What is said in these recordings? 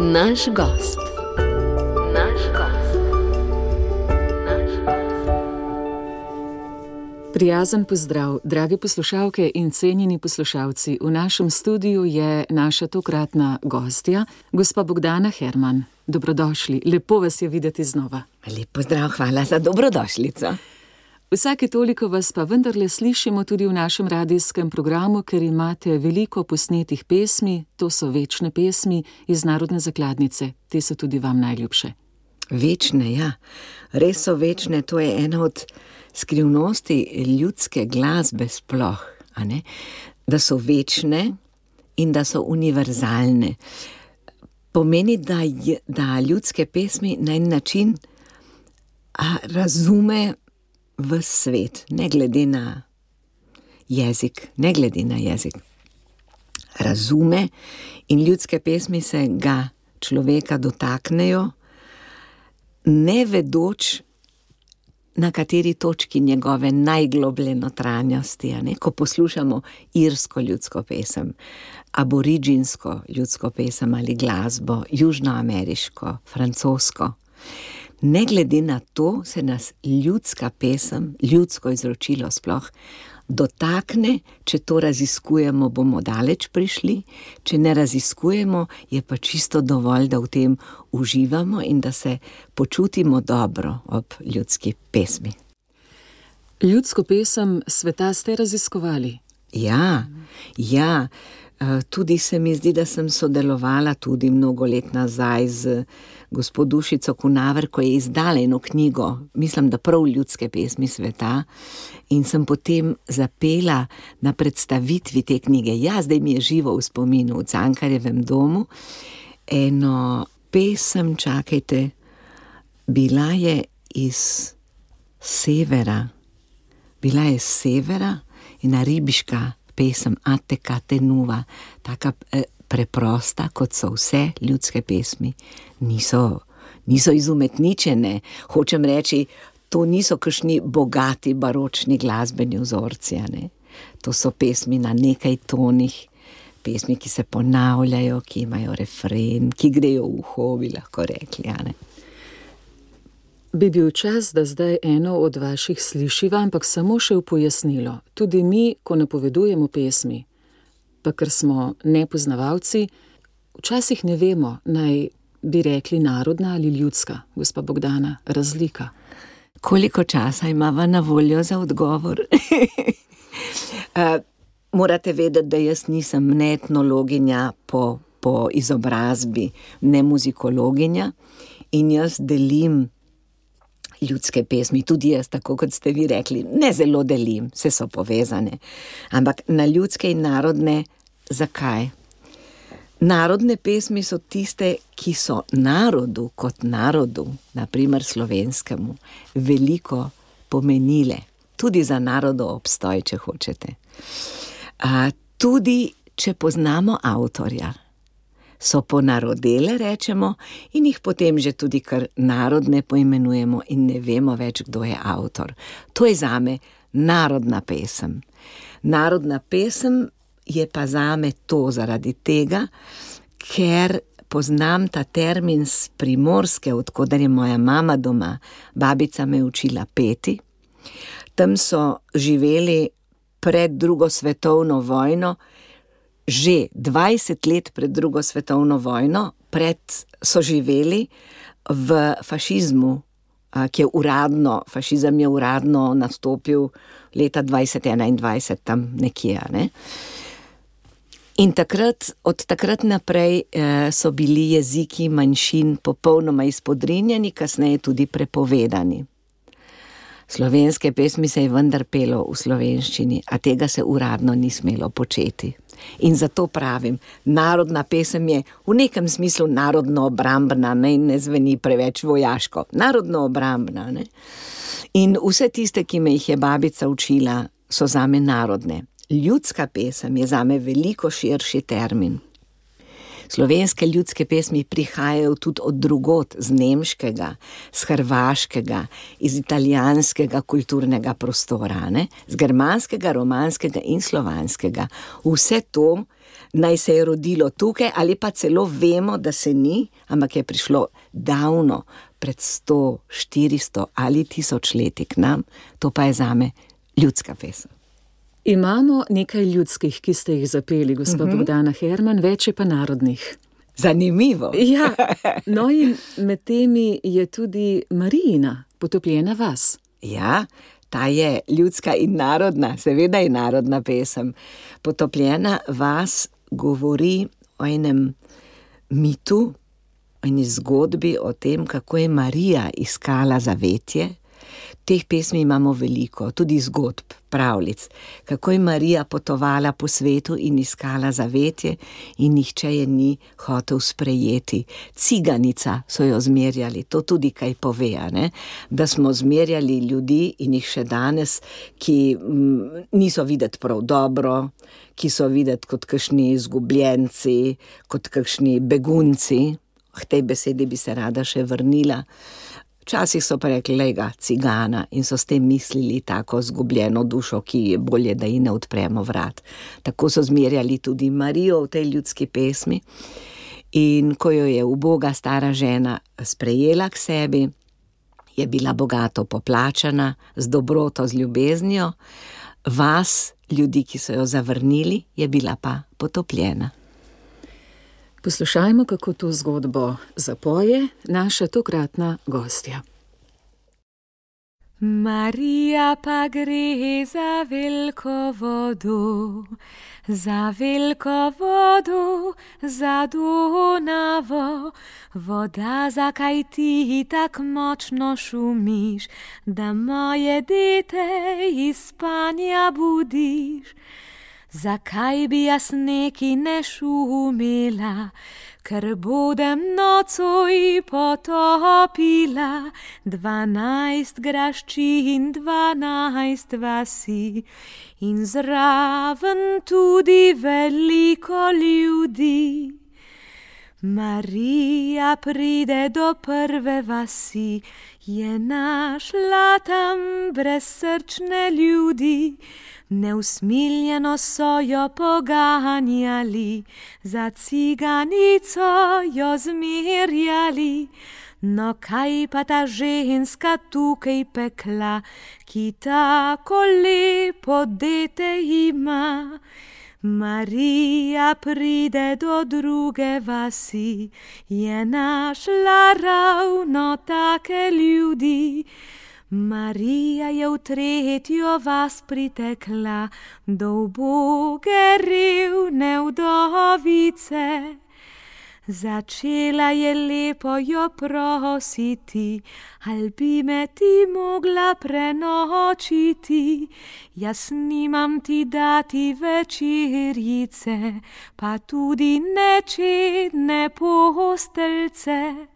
Naš gost. Naš gost. Naš gost. Prijazen pozdrav, drage poslušalke in cenjeni poslušalci. V našem studiu je naša tokratna gostja, gospa Bogdana Herman. Dobrodošli, lepo vas je videti znova. Lep pozdrav, hvala za dobrodošlico. Vsake toliko vas pa vendarle slišimo tudi v našem radijskem programu, ker imate veliko posnetih pesmi, to so večne pesmi iz narodne zakladnice, te so tudi vam najljubše. Večne, ja, res so večne, to je ena od skrivnosti ljudske glasbe sploh, da so večne in da so univerzalne. Pomeni, da, je, da ljudske pesmi na en način a, razume v svet, ne glede na jezik, ne glede na jezik. Razume in ljudske pesmi se ga človeka dotaknejo, ne vedoč, na kateri točki njegove najgloblje notranjosti. ne. Ko poslušamo irsko ljudsko pesem, aboriginsko ljudsko pesem ali glasbo, južnoameriško, francosko. Ne glede na to, se nas ljudska pesem, ljudsko izročilo sploh dotakne, če to raziskujemo, bomo daleč prišli, če ne raziskujemo, je pa čisto dovolj, da v tem uživamo in da se počutimo dobro ob ljudski pesmi. Ljudsko pesem sveta ste raziskovali. Ja, ja. eh, Tudi se mi zdi, da sem sodelovala tudi mnogo let nazaj z gospod Dušico Kunaver, ko je izdala eno knjigo, mislim, da prav ljudske pesmi sveta, in sem potem zapela na predstavitvi te knjige. Ja, zdaj mi je živo v spominu v Cankarjevem domu eno pesem, čakajte, bila je iz severa, bila je iz severa, ena ribiška pesem, Ateka Tenuva, taka eh, preprosta, kot so vse ljudske pesmi, niso, niso izumetničene. Hočem reči, to niso kakšni bogati baročni glasbeni vzorci. ne. To so pesmi na nekaj tonih, pesmi, ki se ponavljajo, ki imajo refren, ki grejo v uho, bi lahko rekli. Bi bil čas, da zdaj eno od vaših slišiva, ampak samo še v pojasnilo. Tudi mi, ko napovedujemo pesmi, pa ker smo nepoznavalci, včasih ne vemo, naj bi rekli narodna ali ljudska, gospa Bogdana, razlika. Koliko časa imamo na voljo za odgovor? Eh, morate vedeti, da jaz nisem ne etnologinja po, po izobrazbi, ne muzikologinja in jaz delim ljudske pesmi, tudi jaz, tako kot ste vi rekli, ne zelo delim, vse so povezane. Ampak na ljudske in narodne, zakaj? Narodne pesmi so tiste, ki so narodu kot narodu, naprimer slovenskemu, veliko pomenile, tudi za narodov obstoj, če hočete. A, tudi, če poznamo avtorja, so ponarodele, rečemo, in jih potem že tudi kar narodne poimenujemo, in ne vemo več, kdo je avtor. To je zame narodna pesem. Narodna pesem je pa zame to zaradi tega, ker poznam ta termin z primorske, odkudar je moja mama doma, babica me je učila peti. Tam so živeli pred drugo svetovno vojno, že 20 let pred drugo svetovno vojno, pred so živeli v fašizmu, ki je uradno, fašizem je uradno nastopil leta 2021, tam nekje. Ne? In takrat, od takrat naprej eh, so bili jeziki manjšin popolnoma izpodrinjeni, kasneje tudi prepovedani. Slovenske pesmi se je vendar pelo v slovenščini, a tega se uradno ni smelo početi. In zato pravim, narodna pesem je v nekem smislu narodno obrambna, ne, ne zveni preveč vojaško, narodno obrambna. Ne? In vse tiste, ki me je babica učila, so zame narodne. Ljudska pesem je zame veliko širši termin. Slovenske ljudske pesmi prihajajo tudi od drugot, z nemškega, z hrvaškega, iz italijanskega kulturnega prostora, ne? z germanskega, romanskega in slovanskega. Vse to naj se je rodilo tukaj, ali pa celo vemo, da se ni, ampak je prišlo davno, pred 100, 400 ali 1000 leti k nam, to pa je zame ljudska pesem. Imamo nekaj ljudskih, ki ste jih zapeli, gospod uh -huh. Bogdana Herman, več je pa narodnih. Zanimivo. Ja, no in med temi je tudi Marijina, potopljena vas. Ja, ta je ljudska in narodna, seveda je narodna pesem. Potopljena vas govori o enem mitu, o eni zgodbi o tem, kako je Marija iskala zavetje. Teh pesmi imamo veliko, tudi zgodb, pravljic, kako je Marija potovala po svetu in iskala zavetje, in nihče je ni hotel sprejeti. Ciganica so jo zmerjali, to tudi kaj pove, ne? da smo zmerjali ljudi in jih še danes, ki m, niso videti prav dobro, ki so videti kot kakšni izgubljenci, kot kakšni begunci. K tej besedi bi se rada še vrnila. Včasih so pa rekli, lega, cigana in so s tem mislili tako zgubljeno dušo, ki je bolje, da ji ne odpremo vrat. Tako so zmerjali tudi Marijo v tej ljudski pesmi. In ko jo je uboga stara žena sprejela k sebi, je bila bogato poplačana, z dobroto, z ljubeznijo, vas, ljudi, ki so jo zavrnili, je bila pa potopljena. Poslušajmo, kako to zgodbo zapoje naša tokratna gostja. Marija pa gre za veliko vodo, za veliko vodo, za Donavo. Voda, zakaj ti tako močno šumiš, da moje dete iz spanja budiš? Zakaj bi jaz neki ne šumela, ker bodem nocoj potopila dvanajst grašči in dvanajst vasi in zraven tudi veliko ljudi. Marija pride do prve vasi, je našla tam brezsrčne ljudi. Neusmiljeno so jo poganjali, za ciganico jo zmerjali. No, kaj pa ta ženska tukaj pekla, ki tako lepo dete ima? Marija pride do druge vasi, je našla ravno take ljudi. Marija je v tretjo vas pritekla, do uboge revne vdovice. Začela je lepo jo prositi, ali bi me ti mogla prenočiti, jaz nimam ti dati večerjice, pa tudi nečedne postelce.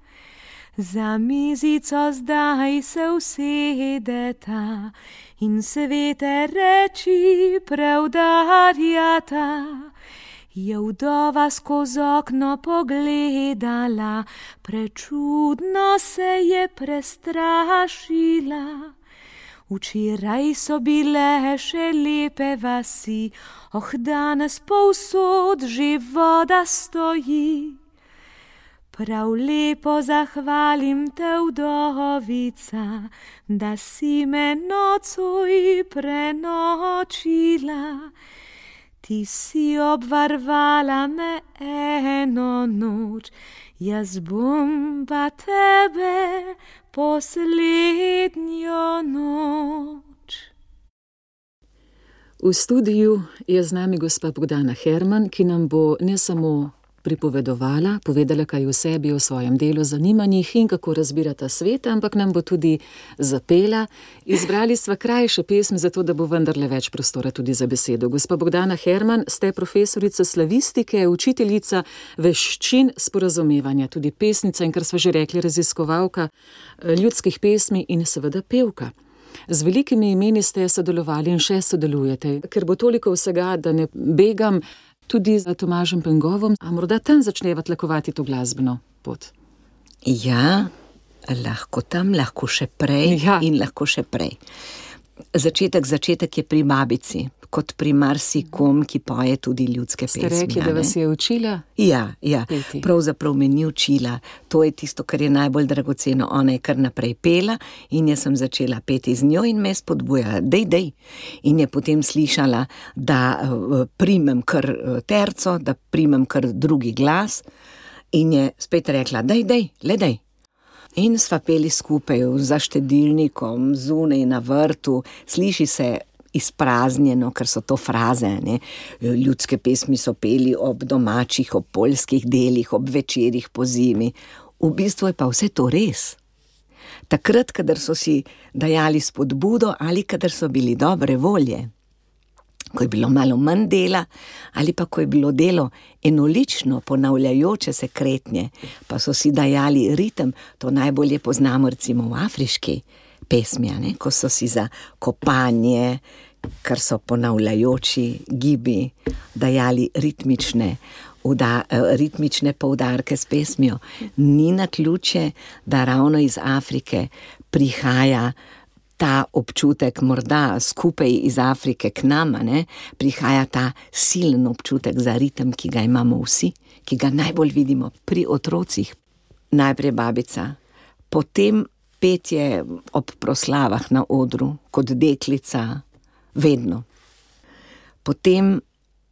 Za mizico zdaj se usedeta in svete reči preudarjata. Je vdova skozi okno pogledala, prečudno se je prestrašila. Včeraj so bile še lepe vasi, oh danes povsod že voda stoji. Prav lepo zahvalim te, vdovica, da si me nocoj prenočila. Ti si obvarvala me eno noč, jaz bom pa tebe poslednjo noč. V studiu je z nami gospa Bogdana Herman, ki nam bo ne samo pripovedovala, povedala kaj o sebi, o svojem delu, zanimanjih in kako razbirata svet, ampak nam bo tudi zapela. Izbrali sva krajše pesmi, zato da bo vendarle več prostora tudi za besedo. Gospa Bogdana Herman, ste profesorica slavistike, učiteljica veščin sporazumevanja, tudi pesnica in, kar sva že rekli, raziskovalka eh, ljudskih pesmi in seveda pevka. Z velikimi imeni ste sodelovali in še sodelujete, ker bo toliko vsega, da ne begam tudi z Tomažem Pengovom, a morda tam začneva tlakovati to glasbeno pot. Ja, lahko tam, lahko še prej Ja. in lahko še prej. Začetek, začetek je pri babici, kot pri marsikom, ki poje tudi ljudske Ste pesmi. rekli, a da vas je učila? Ja, ja. Peti. pravzaprav me ni učila. To je tisto, kar je najbolj dragoceno. Ona je kar naprej pela in jaz sem začela peti z njo in me je spodbujala, dej, dej. In je potem slišala, da uh, primem kar uh, terco, da primem kar drugi glas in je spet rekla, dej, dej, le dej. In sva peli skupaj za štedilnikom, zunaj na vrtu, sliši se izpraznjeno, ker so to fraze. Ne? Ljudske pesmi so peli ob domačih, ob poljskih delih, ob večerjih po zimi. V bistvu je pa vse to res. Takrat, kadar so si dajali spodbudo ali kadar so bili dobre volje, ko je bilo malo manj dela, ali pa ko je bilo delo enolično, ponavljajoče se kretnje, pa so si dajali ritem, to najbolje poznamo recimo v afriški pesmi, ne? ko so si za kopanje, kar so ponavljajoči gibi, dajali ritmične. Uda, eh, ritmične poudarke s pesmijo. Ni na ključe, da ravno iz Afrike prihaja ta občutek, morda skupaj iz Afrike k nam, ne, prihaja ta silen občutek za ritem, ki ga imamo vsi, ki ga najbolj vidimo pri otrocih. Najprej babica, potem petje ob proslavah na odru, kot deklica, vedno. Potem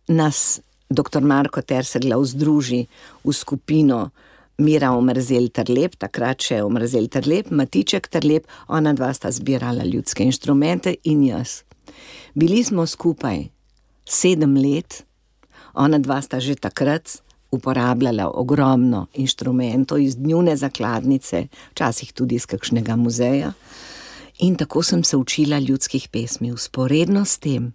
nas dr. Marko Terseglav združi v skupino Mira Omrzel Trlep, takrat še Omrzel Trlep, Matiček Trlep, ona dva sta zbirala ljudske inštrumente in jaz. Bili smo skupaj sedem let, ona dva sta že takrat uporabljala ogromno inštrumentov iz dnevne zakladnice, včasih tudi iz kakšnega muzeja. In tako sem se učila ljudskih pesmi. Usporedno s tem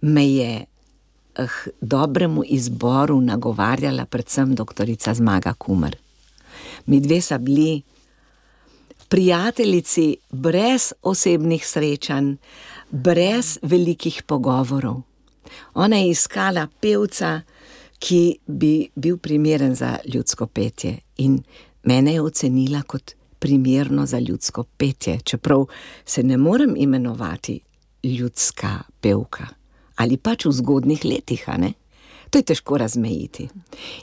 me je eh, dobremu izboru nagovarjala predvsem doktorica Zmaga Kumar. Mi dve sta bili prijateljici brez osebnih srečanj, brez velikih pogovorov. Ona je iskala pevca, ki bi bil primeren za ljudsko petje, in mene je ocenila kot primerno za ljudsko petje, čeprav se ne morem imenovati ljudska pevka ali pač v zgodnih letih, a ne? To je težko razmejiti.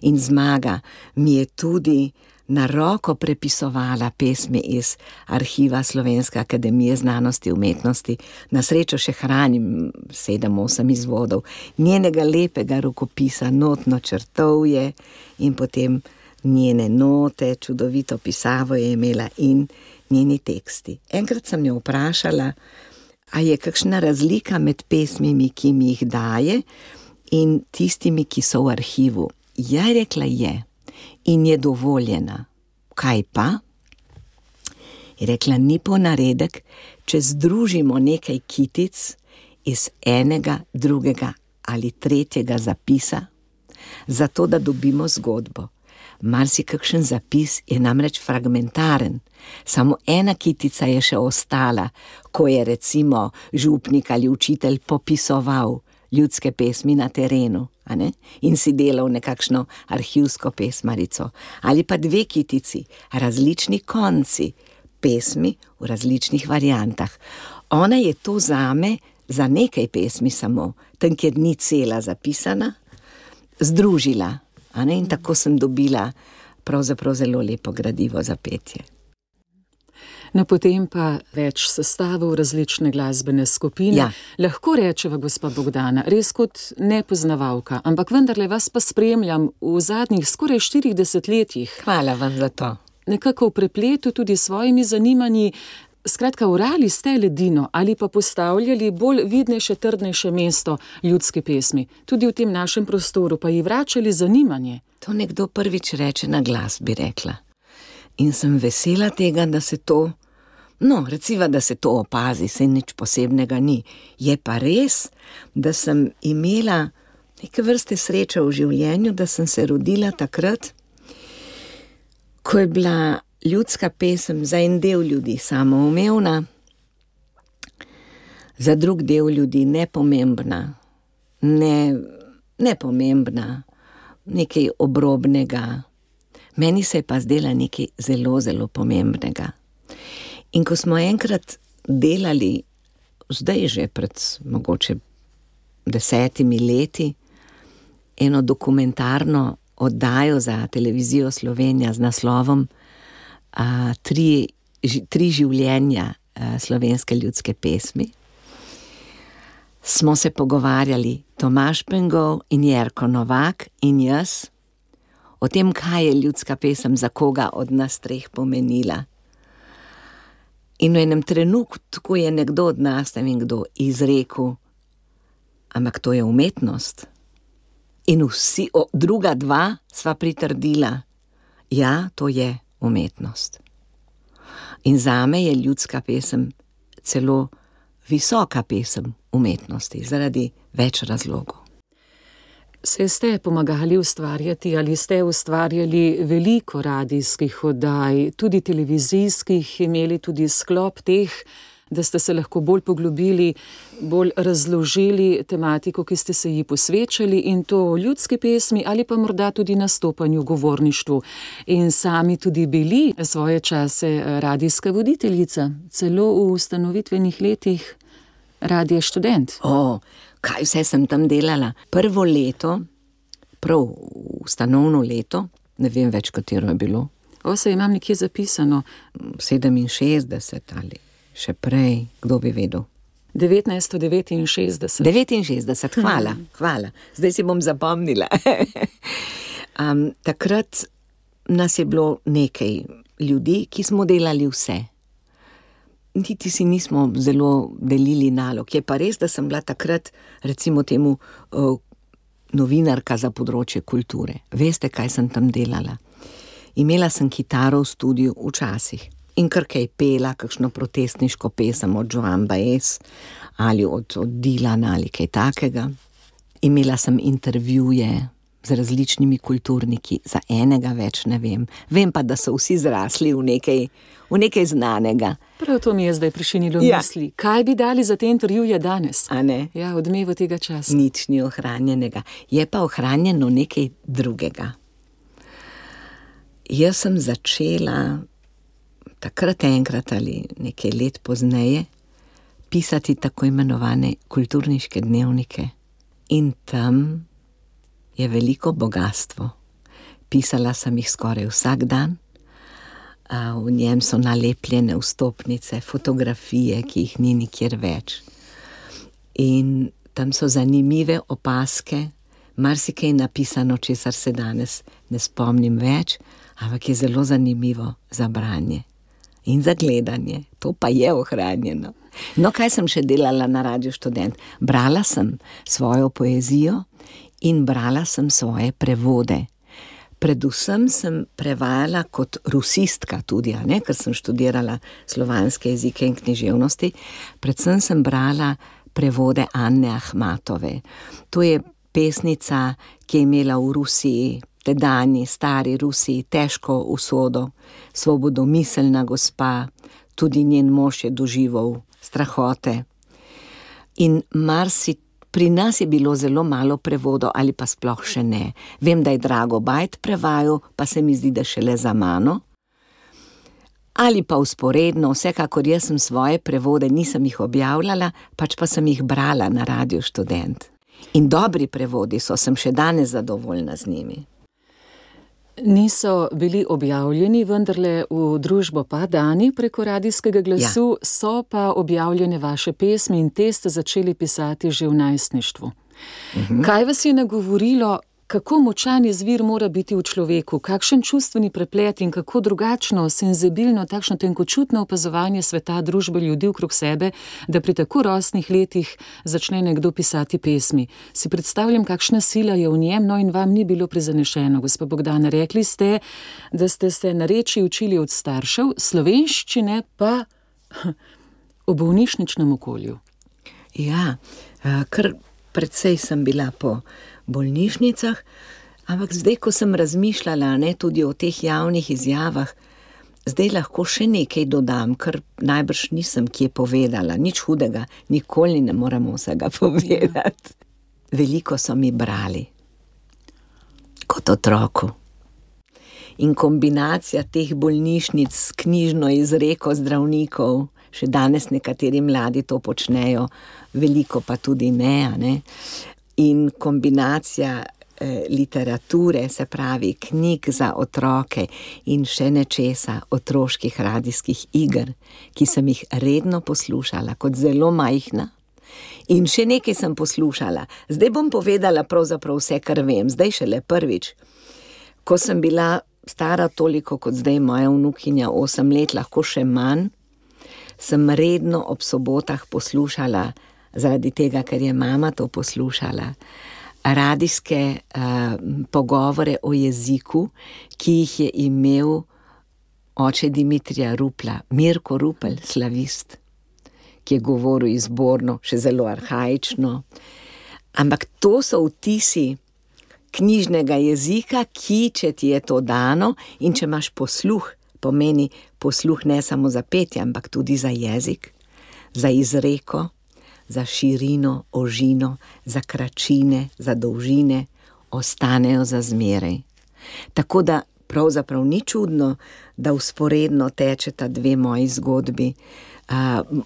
In zmaga mi je tudi na roko prepisovala pesmi iz arhiva Slovenske akademije znanosti in umetnosti. Na srečo še hranim sedem, osem izvodov njenega lepega rokopisa, notno črtovje in potem njene note, čudovito pisavo je imela in njeni teksti. Enkrat sem jo vprašala, a je kakšna razlika med pesmimi, ki mi jih daje, in tistimi, ki so v arhivu. Ja, rekla je, in je dovoljena. Kaj pa? Je rekla, ni ponaredek, če združimo nekaj kitic iz enega, drugega ali tretjega zapisa, zato da dobimo zgodbo. Marsikakšen zapis je namreč fragmentaren, samo ena kitica je še ostala, ko je recimo župnik ali učitelj popisoval ljudske pesmi na terenu in si delal nekakšno arhivsko pesmarico, ali pa dve kitici, različni konci pesmi v različnih variantah. Ona je to zame za nekaj pesmi samo, tam, kjer ni cela zapisana, združila. In tako sem dobila pravzaprav zelo lepo gradivo za petje. No, potem pa več sestavov, različne glasbene skupine. Ja. Lahko rečeva, gospa Bogdana, res kot nepoznavalka, ampak vendarle vas pa spremljam v zadnjih skoraj 40 letih, Hvala vam za to. nekako v prepletu tudi s svojimi zanimanji. Skratka, urali ste ledino ali pa postavljali bolj vidnejše, trdnejše mesto ljudske pesmi, tudi v tem našem prostoru, pa ji vračali zanimanje. To nekdo prvič reče na glas, bi rekla. In sem vesela tega, da se to, no, recimo, da se to opazi, se nič posebnega ni. Je pa res, da sem imela neke vrste srečo v življenju, da sem se rodila takrat, ko je bila ljudska pesem za en del ljudi samoumevna, za drug del ljudi nepomembna, ne, nepomembna, nekaj obrobnega. Meni se je pa zdela nekaj zelo, zelo pomembnega. In ko smo enkrat delali, zdaj že pred mogoče desetimi leti eno dokumentarno oddajo za televizijo Slovenija z naslovom a, tri, ži, tri življenja a, slovenske ljudske pesmi. Smo se pogovarjali Tomaš Pengov in Jerko Novak in jaz o tem, kaj je ljudska pesem za koga od nas treh pomenila. In v enem trenutku je nekdo od nas, ne vem kdo, izrekel, ampak to je umetnost. In vsi, o, druga dva, sva pritrdila, ja, to je umetnost. In za me je ljudska pesem celo visoka pesem umetnosti, zaradi več razlogov. Se ste pomagali ustvarjati ali ste ustvarjali veliko radijskih oddaj, tudi televizijskih, imeli tudi sklop teh? da ste se lahko bolj poglobili, bolj razložili tematiko, ki ste se ji posvečali in to ljudske pesmi ali pa morda tudi nastopanju, govorništvu. In sami tudi bili svoje čase radijska voditeljica, celo v ustanovitvenih letih radije študent. O, kaj vse sem tam delala? Prvo leto, prav ustanovno leto, ne vem več, katero je bilo. O, se imam nekje zapisano. 67 ali še prej, kdo bi vedel. 1969. 69, hvala, hvala. Zdaj si bom zapomnila. um, takrat nas je bilo nekaj ljudi, ki smo delali vse. Niti si nismo zelo delili nalog. Je pa res, da sem bila takrat, recimo, temu novinarka za področje kulture. Veste, kaj sem tam delala? Imela sem kitaro v studiu včasih in kar kaj pela, kakšno protestniško pesem od Joan Baez ali od, od Dilana ali kaj takega. Imela sem intervjuje z različnimi kulturniki, za enega več ne vem. Vem pa, da so vsi zrasli v nekaj, v nekaj znanega. Prav to mi je zdaj prišinilo ja. misli. Kaj bi dali za te intervjuje danes? Ja, odmevo tega časa. Nič ni ohranjenega, je pa ohranjeno nekaj drugega. Jaz sem začela takrat enkrat ali nekaj let pozneje pisati tako imenovane kulturniške dnevnike. In tam je veliko bogatstvo. Pisala sem jih skoraj vsak dan, v njem so nalepljene vstopnice, fotografije, ki jih ni nikjer več. In tam so zanimive opaske, marsikaj je napisano, česar se danes ne spomnim več, ampak je zelo zanimivo za branje in za gledanje, to pa je ohranjeno. No, kaj sem še delala na Radio Student? Brala sem svojo poezijo in brala sem svoje prevode. Predvsem sem prevajala kot rusistka, tudi, ne, ker sem študirala slovanske jezike in književnosti. Predvsem sem brala prevode Anne Ahmatove. To je pesnica, ki je imela v Rusiji tedajni stari Rusiji težko usodo, svobodomiselna gospa, tudi njen mož je doživel strahote. In marsi pri nas je bilo zelo malo prevodo, ali pa sploh še ne. Vem, da je drago bajt prevajal, pa se mi zdi, da šele za mano. Ali pa usporedno, vsekakor jaz sem svoje prevode, nisem jih objavljala, pač pa sem jih brala na radio študent. In dobri prevodi so, sem še danes zadovoljna z njimi. Niso bili objavljeni, vendarle v družbo pa dani preko radijskega glasu, ja. so pa objavljene vaše pesmi in te ste začeli pisati že v najstništvu. Mhm. Kaj vas je nagovorilo, kako močan izvir mora biti v človeku, kakšen čustveni preplet in kako drugačno, senzibilno, takšno tenkočutno opazovanje sveta, družbe ljudi okrog sebe, da pri tako rosnih letih začne nekdo pisati pesmi. Si predstavljam, kakšna sila je v njem, no in vam ni bilo prizanešeno, gospod Bogdan. Rekli ste, da ste se na reči učili od staršev, slovenščine pa v bolnišničnem okolju. Ja, eh, kar precej sem bila po bolnišnicah, ampak zdaj, ko sem razmišljala ne, tudi o teh javnih izjavah, zdaj lahko še nekaj dodam, kar najbrž nisem kje povedala, nič hudega, nikoli ne moremo vsega povedati. Veliko so mi brali, kot otroku. In kombinacija teh bolnišnic s knjižno izreko zdravnikov, še danes nekateri mladi to počnejo, veliko pa tudi ne. ne? In kombinacija eh, literature, se pravi knjig za otroke in še nečesa otroških radijskih iger, ki sem jih redno poslušala kot zelo majhna. In še nekaj sem poslušala, zdaj bom povedala pravzaprav vse, kar vem, zdaj šele prvič. Ko sem bila stara toliko kot zdaj moja vnukinja, osem let, lahko še manj, sem redno ob sobotah poslušala, zaradi tega, ker je mama to poslušala, radijske uh, pogovore o jeziku, ki jih je imel oče Dimitrija Rupla, Mirko Rupel, slavist ki je govoril izborno, še zelo arhajično. Ampak to so vtisi knjižnega jezika, ki, če ti je to dano in če imaš posluh, pomeni posluh ne samo za petje, ampak tudi za jezik, za izreko, za širino, ožino, za kračine, za dolžine, ostanejo za zmeraj. Tako da pravzaprav ni čudno, da usporedno tečeta dve moji zgodbi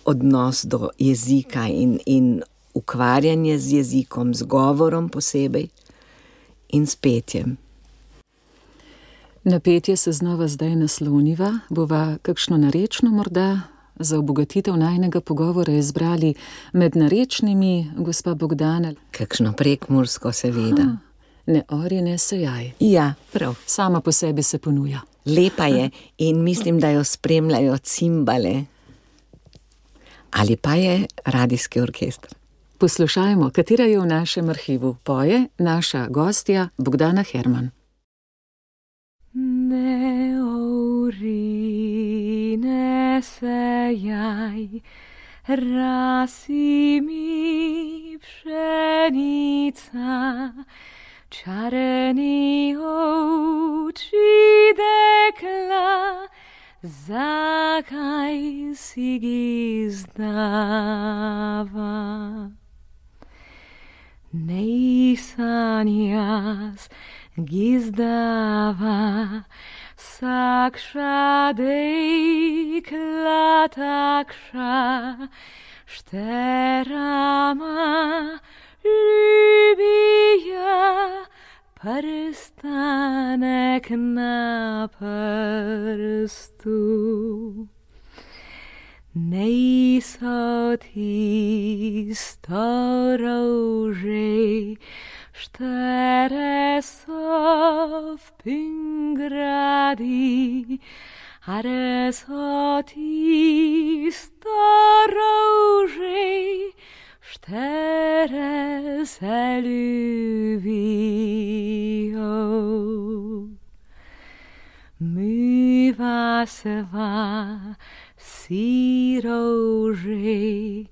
odnos do jezika in, in ukvarjanje z jezikom, z govorom posebej in s petjem. Na petje se znova zdaj nasloniva, bova kakšno narečno morda za obogatitev najnega pogovora izbrali med narečnimi, gospa Bogdana. Kakšno prekmursko, seveda. Ha, ne ori, ne sejaj. Ja, prav. Sama po sebi se ponuja. Lepa je in mislim, da jo spremljajo cimbale ali pa je radijski orkester. Poslušajmo, katera je v našem arhivu. Poje naša gostja Bogdana Herman. Ne ori, Cine sejaj rasi mi pszenica, czarni dekla, zakaj si gizdawa. Nejsan jas gizdava, Saksha deikla taksha šterama ljubija pristanek na prstu. Nejsou ty sto roužej, Šteresov Pingradi, Aresoti staroužej, Šteres eluvijou. My vás va, si rožej,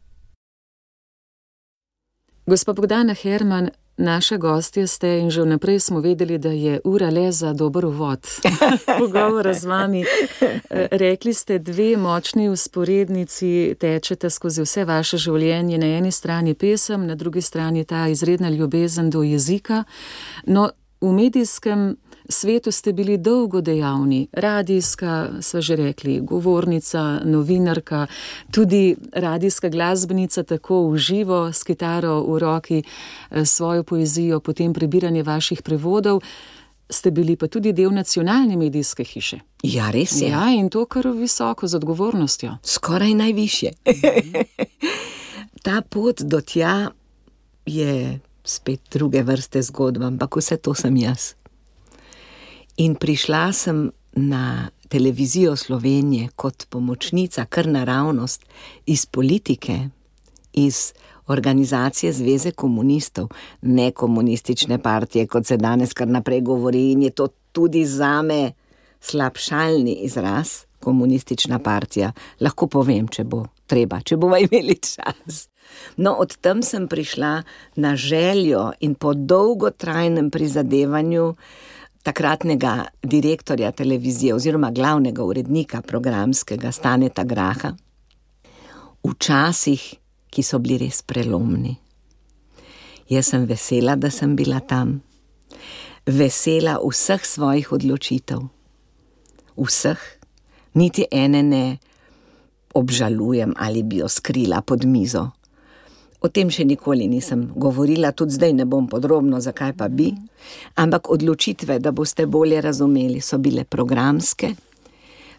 Gospa Bogdana Herman, naša gostja ste in že vnaprej smo vedeli, da je ura le za dober uvod pogovora z vami. Rekli ste, dve močni usporednici tečete skozi vse vaše življenje. Na eni strani pesem, na drugi strani ta izredna ljubezen do jezika. No, v medijskem svetu ste bili dolgo dejavni, radijska, sva že rekli, govornica, novinarka, tudi radijska glasbenica, tako v živo, s kitaro v roki, eh, svojo poezijo, potem prebiranje vaših prevodov. Ste bili pa tudi del nacionalne medijske hiše. Ja, res je. Ja, in to kar visoko z odgovornostjo. Skoraj najviše. Ta pot do tja je spet druge vrste zgodba, ampak vse to sem jaz. In prišla sem na televizijo Slovenije kot pomočnica, kar naravnost iz politike, iz organizacije Zveze komunistov, ne komunistične partije, kot se danes kar naprej govori, in je to tudi za me slabšalni izraz, komunistična partija. Lahko povem, če bo treba, če bomo imeli čas. No, od tam sem prišla na željo in po dolgotrajnem prizadevanju takratnega direktorja televizije oziroma glavnega urednika programskega Staneta Graha, v časih, ki so bili res prelomni. Jaz sem vesela, da sem bila tam, vesela vseh svojih odločitev, vseh, niti ene ne obžalujem ali bi jo skrila pod mizo. O tem še nikoli nisem govorila, tudi zdaj ne bom podrobno, zakaj pa bi. Ampak odločitve, da boste bolje razumeli, so bile programske,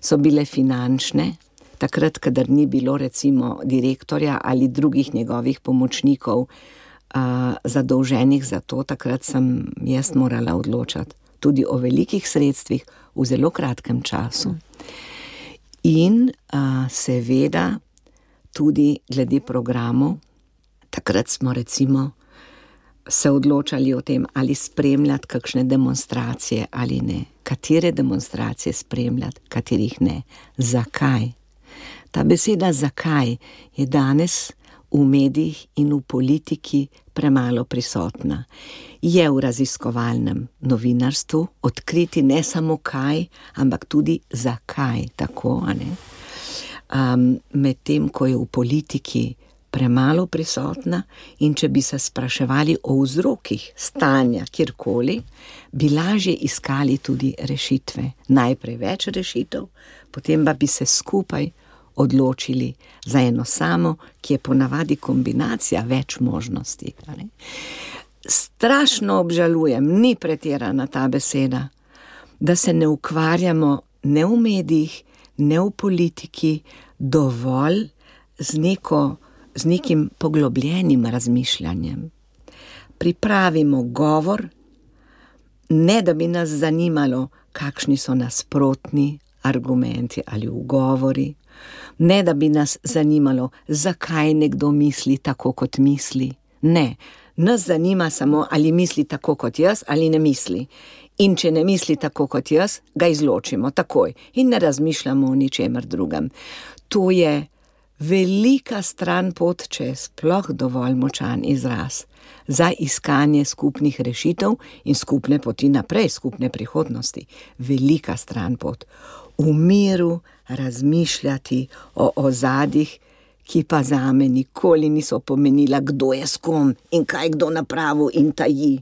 so bile finančne. Takrat, kadar ni bilo recimo direktorja ali drugih njegovih pomočnikov uh, zadolženih za to, takrat sem jaz morala odločati tudi o velikih sredstvih v zelo kratkem času. In uh, seveda tudi glede programov. Takrat smo recimo se odločali o tem, ali spremljati kakšne demonstracije ali ne, katere demonstracije spremljati, katerih ne, zakaj. Ta beseda zakaj je danes v medijih in v politiki premalo prisotna. Je v raziskovalnem novinarstvu odkriti ne samo kaj, ampak tudi zakaj tako. Um, Medtem ko je v politiki premalo prisotna, in če bi se spraševali o vzrokih stanja kjerkoli, bi lažje iskali tudi rešitve. Najprej več rešitev, potem pa bi se skupaj odločili za eno samo, ki je ponavadi kombinacija več možnosti. Strašno obžalujem, ni pretirana ta beseda, da se ne ukvarjamo ne v medijih, ne v politiki dovolj z neko z nekim poglobljenim razmišljanjem. Pripravimo govor, ne da bi nas zanimalo, kakšni so nasprotni argumenti ali ugovori, ne da bi nas zanimalo, zakaj nekdo misli tako, kot misli. Ne, nas zanima samo, ali misli tako kot jaz ali ne misli. In če ne misli tako kot jaz, ga izločimo takoj in ne razmišljamo o ničemer drugem. To je velika stran pot, če je sploh dovolj močan izraz za iskanje skupnih rešitev in skupne poti naprej, skupne prihodnosti. Velika stran pot. V miru razmišljati o ozadjih, ki pa za me nikoli niso pomenila, kdo je s kom in kaj kdo napravil in taji.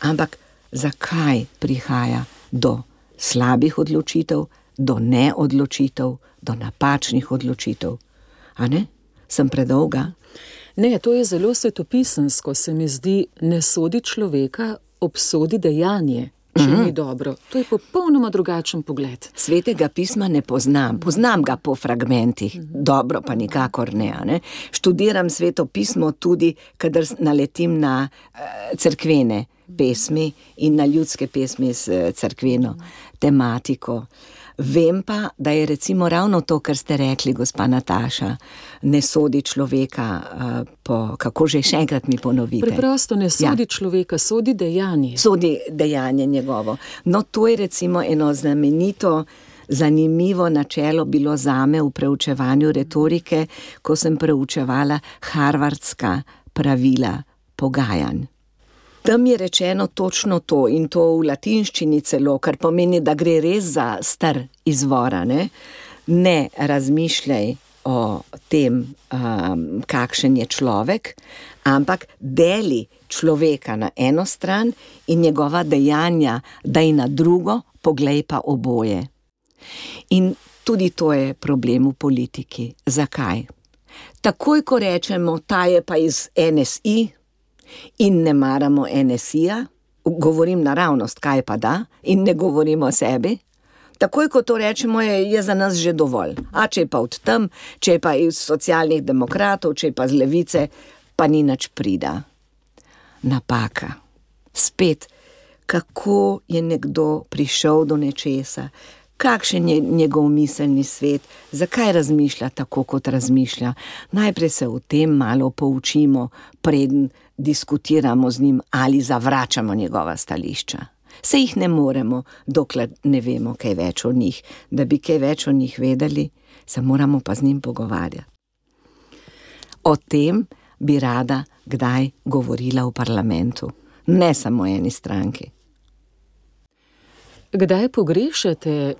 Ampak zakaj prihaja do slabih odločitev, do neodločitev, do napačnih odločitev? A ne? Sem predolga. Ne, to je zelo svetopisansko, se mi zdi, ne sodi človeka, obsodi dejanje. Če mm -hmm. ni dobro, to je popolnoma drugačen pogled. Svetega pisma ne poznam, poznam ga po fragmentih, mm -hmm. dobro pa nikakor ne, ne. Študiram sveto pismo tudi, kadar naletim na uh, cerkvene pesmi in na ljudske pesmi s cerkveno mm -hmm. tematiko. Vem pa, da je recimo ravno to, kar ste rekli, gospa Nataša, ne sodi človeka, uh, po, kako že še enkrat mi ponovite. Preprosto ne sodi ja. človeka, sodi dejanje. Sodi dejanje njegovo. No, to je recimo eno znamenito. Zanimivo načelo bilo zame v preučevanju retorike, ko sem preučevala harvardska pravila pogajanj. Tam je rečeno točno to in to v latinščini celo, kar pomeni, da gre res za star izvor. Ne? ne razmišljaj o tem, um, kakšen je človek, ampak deli človeka na eno stran in njegova dejanja, da je na drugo, poglej pa oboje. In tudi to je problem v politiki. Zakaj? Takoj, ko rečemo, ta je pa iz NSI, in ne maramo NSI-ja, govorim naravnost, kaj pa da, in ne govorimo o sebi. Takoj, ko to rečemo, je, je za nas že dovolj. A če je pa od tam, če je pa iz socialnih demokratov, če je pa z levice, pa ni nič prida. Napaka. Spet, kako je nekdo prišel do nečesa, kakšen je njegov miselni svet, zakaj razmišlja tako, kot razmišlja. Najprej se o tem malo poučimo, preden diskutiramo z njim ali zavračamo njegova stališča. Se jih ne moremo, dokler ne vemo kaj več o njih. Da bi kaj več o njih vedeli, se moramo pa z njim pogovarjati. O tem, bi rada kdaj govorila v parlamentu, ne samo eni stranki. Kdaj pogrešate,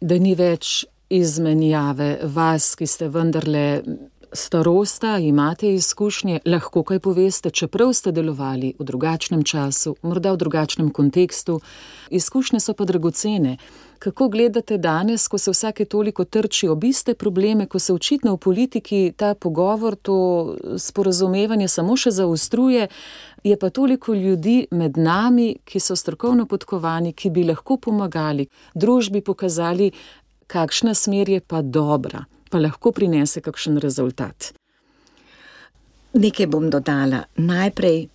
da ni več izmenjave vas, ki ste vendarle starosta, imate izkušnje, lahko kaj poveste, čeprav ste delovali v drugačnem času, morda v drugačnem kontekstu, izkušnje so pa dragocene. Kako gledate danes, ko se vsake toliko trči ob iste probleme, ko se očitno v politiki ta pogovor, to sporazumevanje samo še zaostruje, je pa toliko ljudi med nami, ki so strokovno podkovani, ki bi lahko pomagali, družbi pokazali, kakšna smer je pa dobra pa lahko prinese kakšen rezultat. Nekaj bom dodala. Najprej,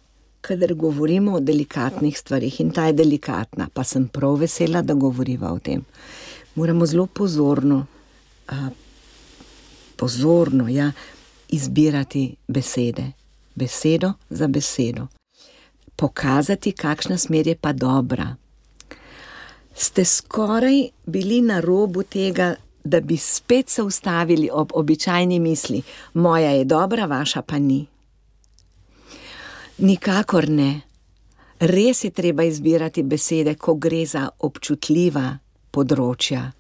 kadar govorimo o delikatnih stvarih, in ta je delikatna, pa sem prav vesela, da govoriva o tem, moramo zelo pozorno, uh, pozorno ja, izbirati besede, besedo za besedo, pokazati, kakšna smer je pa dobra. Ste skoraj bili na robu tega, da bi spet se ustavili ob običajni misli, moja je dobra, vaša pa ni. Nikakor ne. Res je treba izbirati besede, ko gre za občutljiva področja.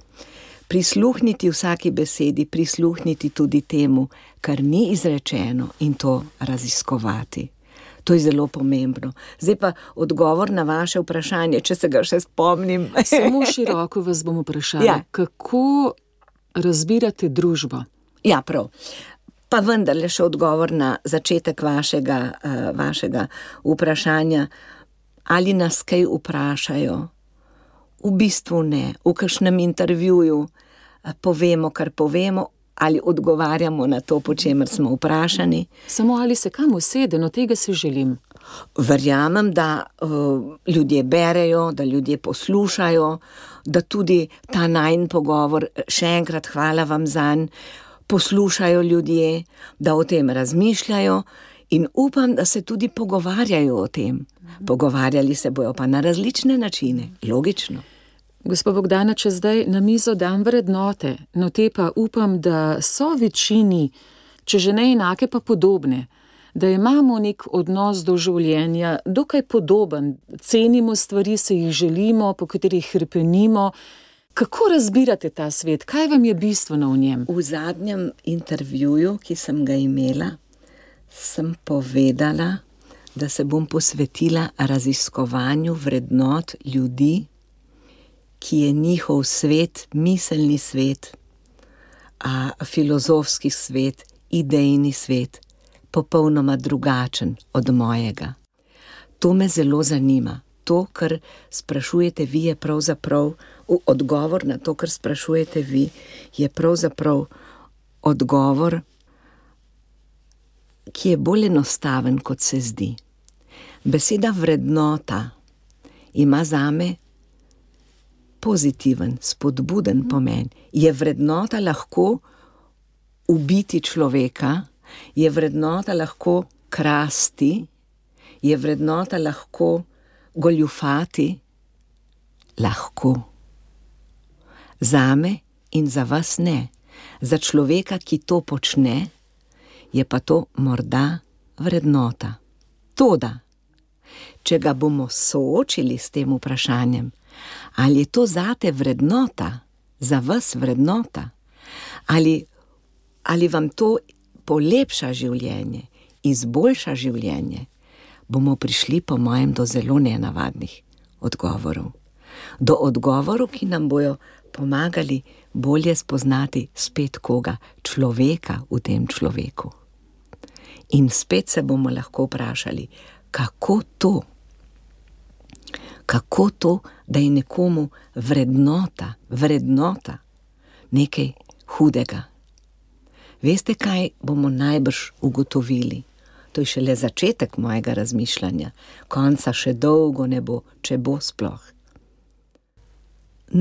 Prisluhniti vsaki besedi, prisluhniti tudi temu, kar ni izrečeno, in to raziskovati. To je zelo pomembno. Zdaj pa odgovor na vaše vprašanje, če se ga še spomnim. Samo široko vas bom vprašala, ja. kako razbirate družbo. Ja, prav. Pa vendarle še odgovor na začetek vašega, uh, vašega vprašanja, ali nas kaj vprašajo. V bistvu ne, v kakšnem intervjuju uh, povemo, kar povemo, ali odgovarjamo na to, po čemer smo vprašani. Samo ali se kam usede, no tega si želim. Verjamem, da uh, ljudje berejo, da ljudje poslušajo, da tudi ta najn pogovor, še enkrat hvala vam za njega, poslušajo ljudje, da o tem razmišljajo in upam, da se tudi pogovarjajo o tem. Pogovarjali se bojo pa na različne načine, logično. Gospod Bogdana, če zdaj na mizo dam vrednote, no te pa upam, da so večini, če že ne enake, pa podobne da imamo nek odnos do življenja, dokaj podoben, cenimo stvari, se jih želimo, po katerih hrpenimo. Kako razbirate ta svet, kaj vam je bistveno v njem? V zadnjem intervjuju, ki sem ga imela, sem povedala, da se bom posvetila raziskovanju vrednot ljudi, ki je njihov svet, miselni svet, a filozofski svet, idejni svet, popolnoma drugačen od mojega. To me zelo zanima. To, kar sprašujete vi, je pravzaprav odgovor na to, kar sprašujete vi, je pravzaprav odgovor, ki je bolj enostaven, kot se zdi. Beseda vrednota ima za me pozitiven, spodbuden pomen. Je vrednota lahko ubiti človeka? Je vrednota lahko krasti, je vrednota lahko goljufati, lahko. Za me in za vas ne, za človeka, ki to počne, je pa to morda vrednota. Toda, če ga bomo soočili s tem vprašanjem, ali je to zate vrednota, za vas vrednota, ali, ali vam to polepša življenje, izboljša življenje, bomo prišli, po mojem, do zelo nenavadnih odgovorov. Do odgovorov, ki nam bodo pomagali bolje spoznati spet koga, človeka v tem človeku. In spet se bomo lahko vprašali, kako to, kako to, da je nekomu vrednota, vrednota nekaj hudega. Veste, kaj bomo najbrž ugotovili? To je šele začetek mojega razmišljanja, konca še dolgo ne bo, če bo sploh.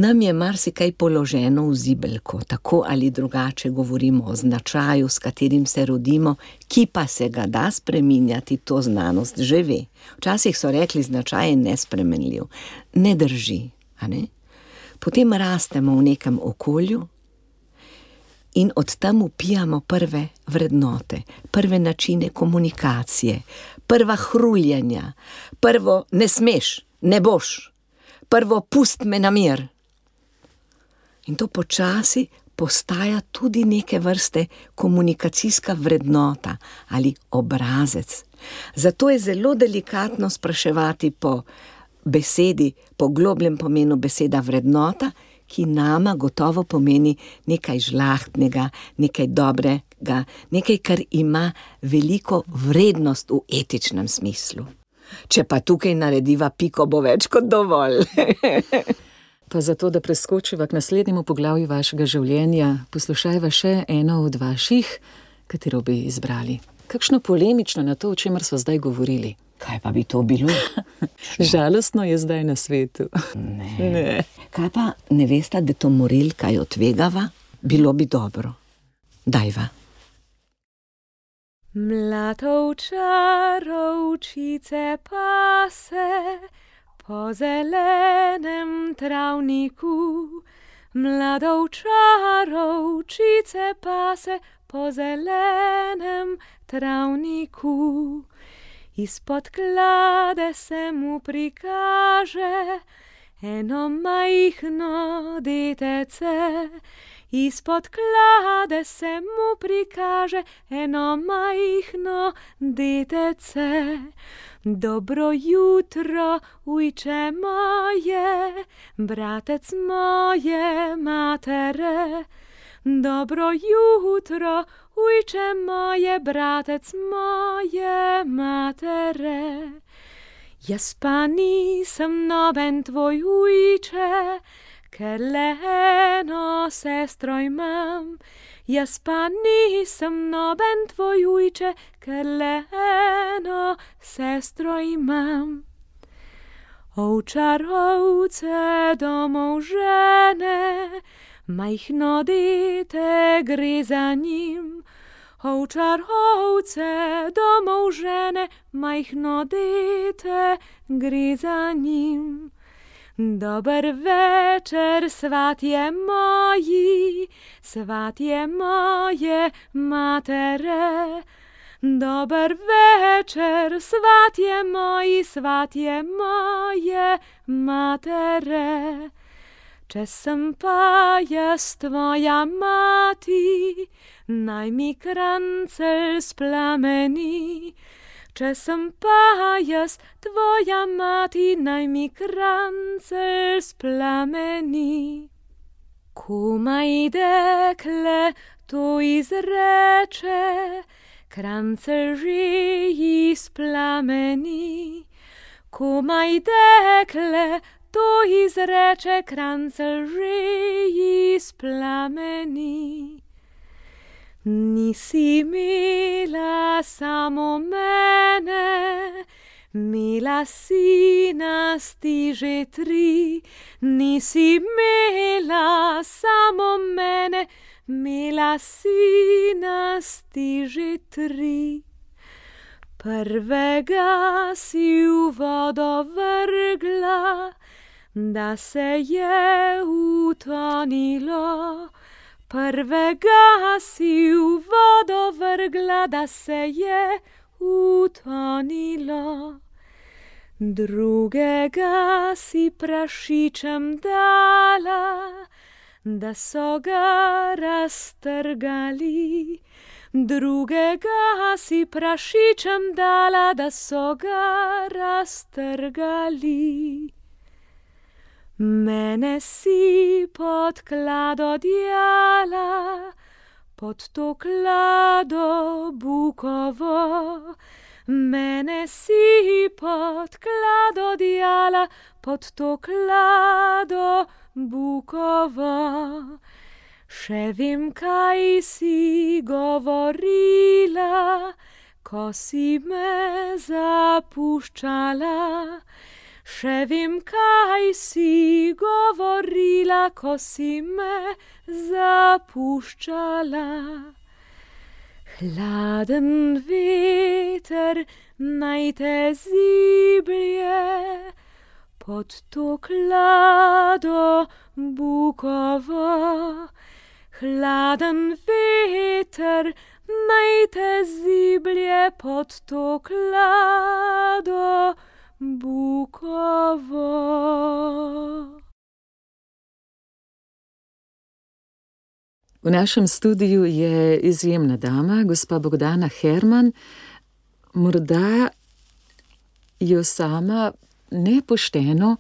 Nam je marsikaj položeno v zibelko, tako ali drugače govorimo o značaju, s katerim se rodimo, ki pa se ga da spreminjati, to znanost že ve. Včasih so rekli, značaj je nespremenljiv. Ne drži, ne? Potem rastemo v nekem okolju, in od tam upijamo prve vrednote, prve načine komunikacije, prva hruljanja, prvo ne smeš, ne boš, prvo pust me na mir. In to počasi postaja tudi neke vrste komunikacijska vrednota ali obrazec. Zato je zelo delikatno spraševati po besedi, po globljem pomenu beseda vrednota, ki nama gotovo pomeni nekaj žlahtnega, nekaj dobrega, nekaj, kar ima veliko vrednost v etičnem smislu. Če pa tukaj narediva piko, bo več kot dovolj. Pa zato, da preskočiva k naslednjemu poglavju vašega življenja, poslušajva še eno od vaših, katero bi izbrali. Kakšno polemično na to, o čemer smo zdaj govorili. Kaj pa bi to bilo? Žalostno je zdaj na svetu. Ne. Ne. Kaj pa ne veste, da to morilka je odvegava? Bilo bi dobro. Dajva. Mlatovčarovčice pase po zelenem travniku. Mladovčarovčice pase po zelenem travniku. Izpod klade se mu prikaže eno majhno detece. Izpod klade se mu prikaže eno majhno detece. Dobro jutro, ujče moje, bratec moje matere. Dobro jutro, ujče moje, bratec moje matere. Jaz pa nisem noben tvoj ujče, ker le eno sestro imam. Jaz pa nisem noben tvoj ujče, ker le eno sestro imam. Ovčar ovce domov žene, majhno dete gre za njim. Ovčar ovce domov žene, majhno dete gre za njim. Dober večer, svatje moji, svatje moje matere. Dober večer, svatje moji, svatje moje matere. Če sem pa jaz tvoja mati, naj mi krancel splameni. Če sem pa jaz tvoja mati, naj mi krancel splameni. Komaj dekle to izreče, krancel že ji splameni. Komaj dekle to izreče, krancel že ji splameni. Nisi imela samo mene, imela si nas ti že tri. Nisi imela samo mene, imela si nas ti že tri. Prvega si v vodo vrgla, da se je utonilo. Prvega si v vodo vrgla, da se je utonilo. Drugega si prašičem dala, da so ga raztrgali. Drugega si prašičem dala, da so ga raztrgali. Mene si pod klado djala, pod to klado bukovo. Mene si pod klado djala, pod to klado bukovo. Še vem, kaj si govorila, ko si me zapuščala. Še vem, kaj si govorila, ko si me zapuščala. Hladen veter naj te ziblje pod to klado bukovo. hladen veter naj te ziblje pod to klado bukovo. V našem studiu je izjemna dama, gospa Bogdana Herman. Morda jo sama nepošteno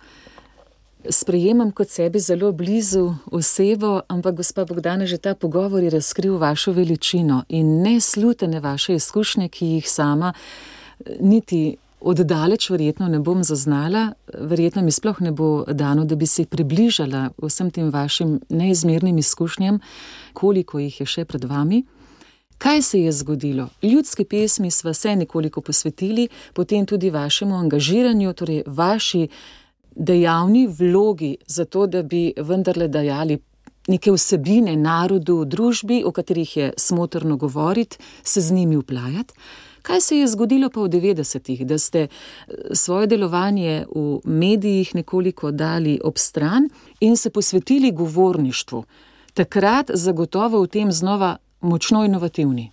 sprejemam kot sebi zelo blizu osebo, ampak gospa Bogdana, že ta pogovor je razkril vašo veličino in neslutene vaše izkušnje, ki jih sama niti oddaleč verjetno ne bom zaznala, verjetno mi sploh ne bo dano, da bi se približala vsem tem vašim neizmernim izkušnjam, koliko jih je še pred vami. Kaj se je zgodilo? Ljudske pesmi sva se nekoliko posvetili, potem tudi vašemu angažiranju, torej vaši dejavni vlogi za to, da bi vendarle dajali neke vsebine narodu, družbi, o katerih je smotrno govoriti, se z njimi uplajati. Kaj se je zgodilo pa v 90-ih, da ste svoje delovanje v medijih nekoliko dali ob stran in se posvetili govorništvu? Takrat zagotovo v tem znova močno inovativni.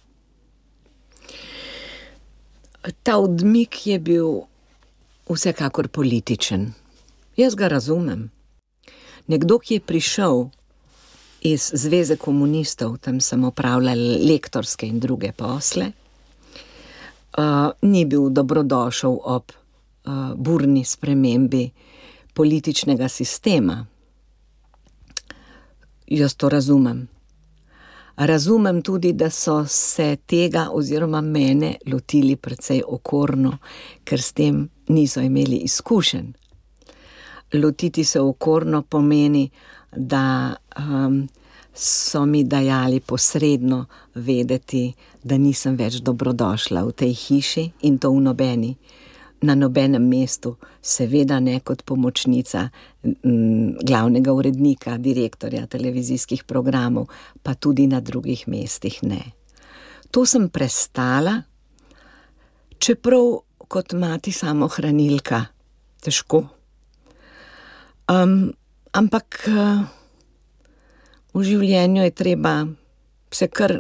Ta odmik je bil vsekakor političen. Jaz ga razumem. Nekdo, ki je prišel iz Zveze komunistov, tam sem opravljal lektorske in druge posle, ni bil dobrodošel ob uh, burni spremembi političnega sistema. Jaz to razumem. Razumem tudi, da so se tega oziroma mene lotili precej okorno, ker s tem niso imeli izkušenj. Lotiti se okorno pomeni, da um, so mi dajali posredno vedeti, da nisem več dobrodošla v tej hiši in to v nobeni na nobenem mestu, seveda ne kot pomočnica m, glavnega urednika, direktorja televizijskih programov, pa tudi na drugih mestih ne. To sem prestala, čeprav kot mati samohranilka, težko. Um, ampak uh, v življenju je treba vse kar,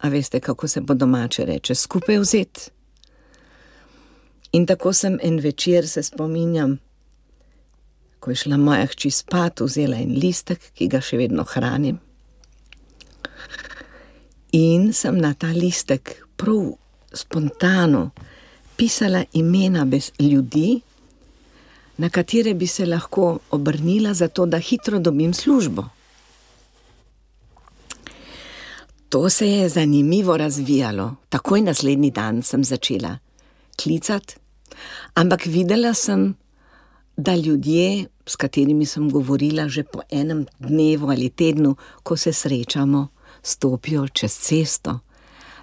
a veste, kako se po domače reče, skupaj vzeti. In tako sem en večer se spominjam, ko je šla moja hči spat, vzela en listek, ki ga še vedno hranim. In sem na ta listek prav spontano pisala imena bez ljudi, na katere bi se lahko obrnila, zato da hitro dobim službo. To se je zanimivo razvijalo. Takoj naslednji dan sem začela klicati, ampak videla sem, da ljudje, s katerimi sem govorila že po enem dnevu ali tednu, ko se srečamo, stopijo čez cesto,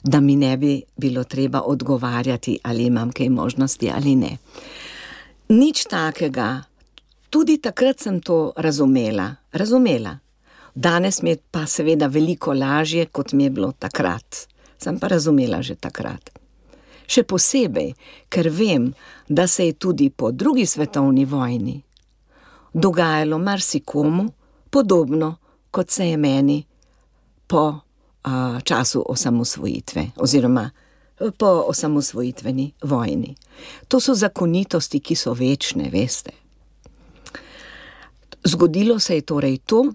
da mi ne bi bilo treba odgovarjati, ali imam kaj možnosti ali ne. Nič takega, tudi takrat sem to razumela, razumela. Danes mi je pa seveda veliko lažje, kot mi je bilo takrat. Sem pa razumela že takrat. Še posebej, ker vem, da se je tudi po drugi svetovni vojni dogajalo marsikomu podobno, kot se je meni po a, času osamosvojitve oziroma po osamosvojitveni vojni. To so zakonitosti, ki so večne, veste. Zgodilo se je torej to,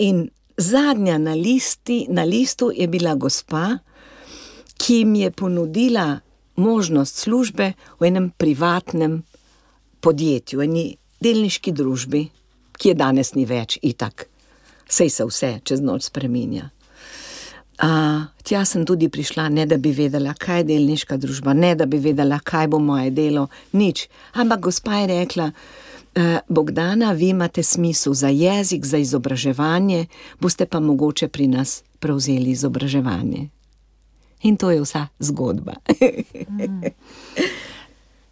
in zadnja na, listi, na listu je bila gospa, ki mi je ponudila možnost službe v enem privatnem podjetju, eni delniški družbi, ki je danes ni več itak, sej se vse čez noč spreminja. Uh, tja sem tudi prišla, ne da bi vedela, kaj je delniška družba, ne da bi vedela, kaj bo moje delo, nič. Ampak gospa je rekla: uh, Bogdana, vi imate smisel za jezik, za izobraževanje, boste pa mogoče pri nas prevzeli izobraževanje. In to je vsa zgodba.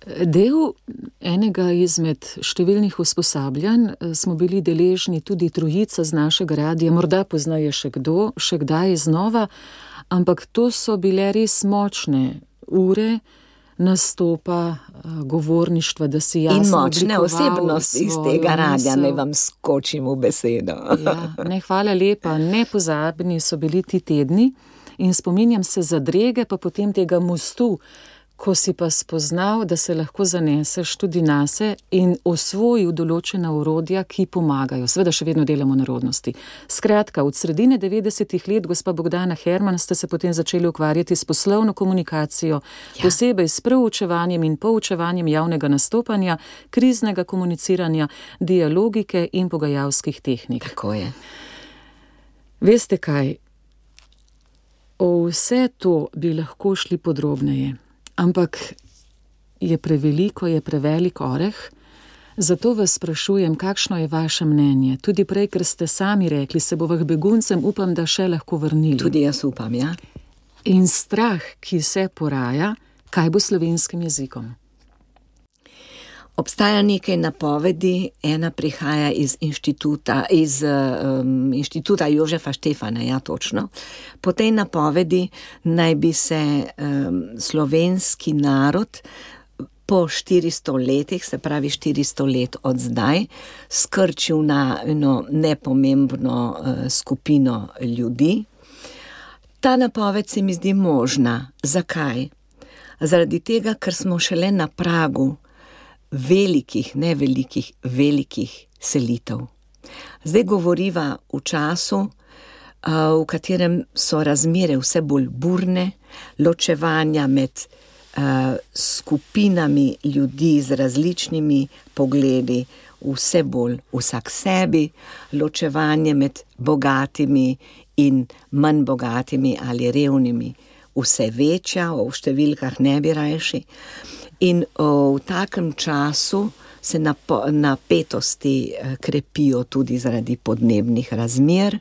Del enega izmed številnih usposabljanj smo bili deležni tudi trojica z našega radia, morda poznaje še kdo, še kdaj znova, ampak to so bile res močne ure nastopa, govorništva, da si jasno. In močne osebnosti iz tega radja, ne vam skočim v besedo. ja, ne, hvala lepa, nepozabni so bili ti tedni in spominjam se zadrege, pa potem tega mostu ko si pa spoznal, da se lahko zaneseš tudi nase in osvojil določena urodja, ki pomagajo. Sveda še vedno delamo narodnosti. Skratka, od sredine 90-ih let, gospa Bogdana Herman, ste se potem začeli ukvarjati s poslovno komunikacijo, ja. posebej s preučevanjem in poučevanjem javnega nastopanja, kriznega komuniciranja, dialogike in pogajalskih tehnik. Tako je. Veste kaj? O vse to bi lahko šli podrobneje ampak je preveliko, je prevelik oreh. Zato vas sprašujem, kakšno je vaše mnenje? Tudi prej, ker ste sami rekli, se bo v beguncem, upam, da še lahko vrnili. Tudi jaz upam, ja. In strah, ki se poraja, kaj bo slovenskim jezikom? Obstaja nekaj napovedi, ena prihaja iz inštituta, iz um, inštituta Jožefa Štefana, ja, točno. Po tej napovedi naj bi se um, slovenski narod po 400 letih, se pravi 400 let od zdaj, skrčil na eno nepomembno uh, skupino ljudi. Ta napoved se mi zdi možna. Zakaj? Zaradi tega, ker smo šele na pragu velikih, ne velikih, velikih selitev. Zdaj govoriva v času, v katerem so razmere vse bolj burne, ločevanja med skupinami ljudi z različnimi pogledi, vse bolj vsak sebi, ločevanje med bogatimi in manj bogatimi ali revnimi, vse večja, v številkah ne bi rajši. In v takem času se napetosti eh, krepijo tudi zaradi podnebnih razmer,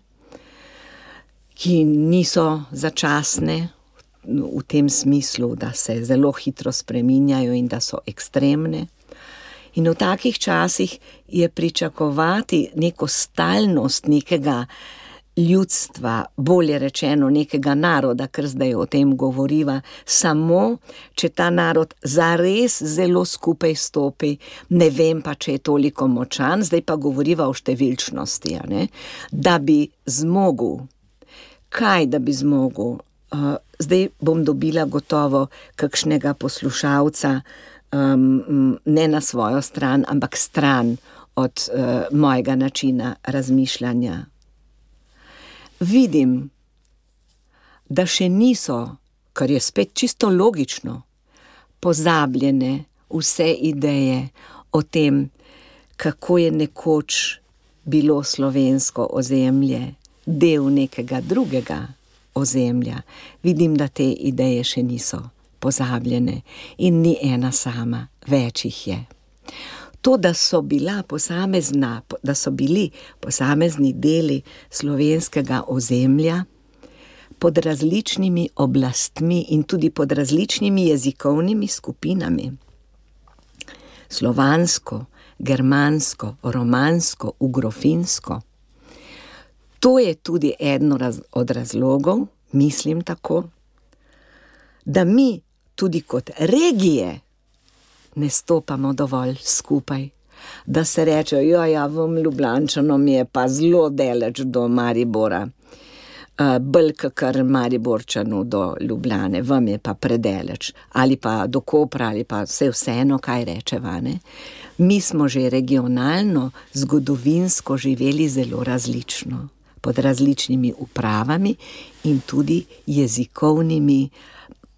ki niso začasne v tem smislu, da se zelo hitro spreminjajo in da so ekstremne. In v takih časih je pričakovati neko stalnost nekega ljudstva, bolje rečeno nekega naroda, ker zdaj o tem govoriva, samo če ta narod zares zelo skupaj stopi, ne vem pa, če je toliko močan, zdaj pa govoriva o številčnosti, da bi zmogel. Kaj da bi zmogel? Uh, zdaj bom dobila gotovo kakšnega poslušalca, um, ne na svojo stran, ampak stran od uh, mojega načina razmišljanja vidim, da še niso, kar je spet čisto logično, pozabljene vse ideje o tem, kako je nekoč bilo slovensko ozemlje del nekega drugega ozemlja. Vidim, da te ideje še niso pozabljene in ni ena sama, več jih je. To, da so, posamezna, da so bili posamezni deli slovenskega ozemlja pod različnimi oblastmi in tudi pod različnimi jezikovnimi skupinami. Slovansko, germansko, romansko, ugrofinsko. To je tudi eden od razlogov, mislim tako, da mi tudi kot regije ne stopamo dovolj skupaj. Da se reče, da ja, ja, v Ljubljano je pa zelo daleč do Maribora, uh, bolj kar Mariborčanu do Ljubljane, vam je pa predaleč, ali pa do Kopra, ali pa vse vseeno, kaj reče vane. Mi smo že regionalno, zgodovinsko živeli zelo različno, pod različnimi upravami in tudi jezikovnimi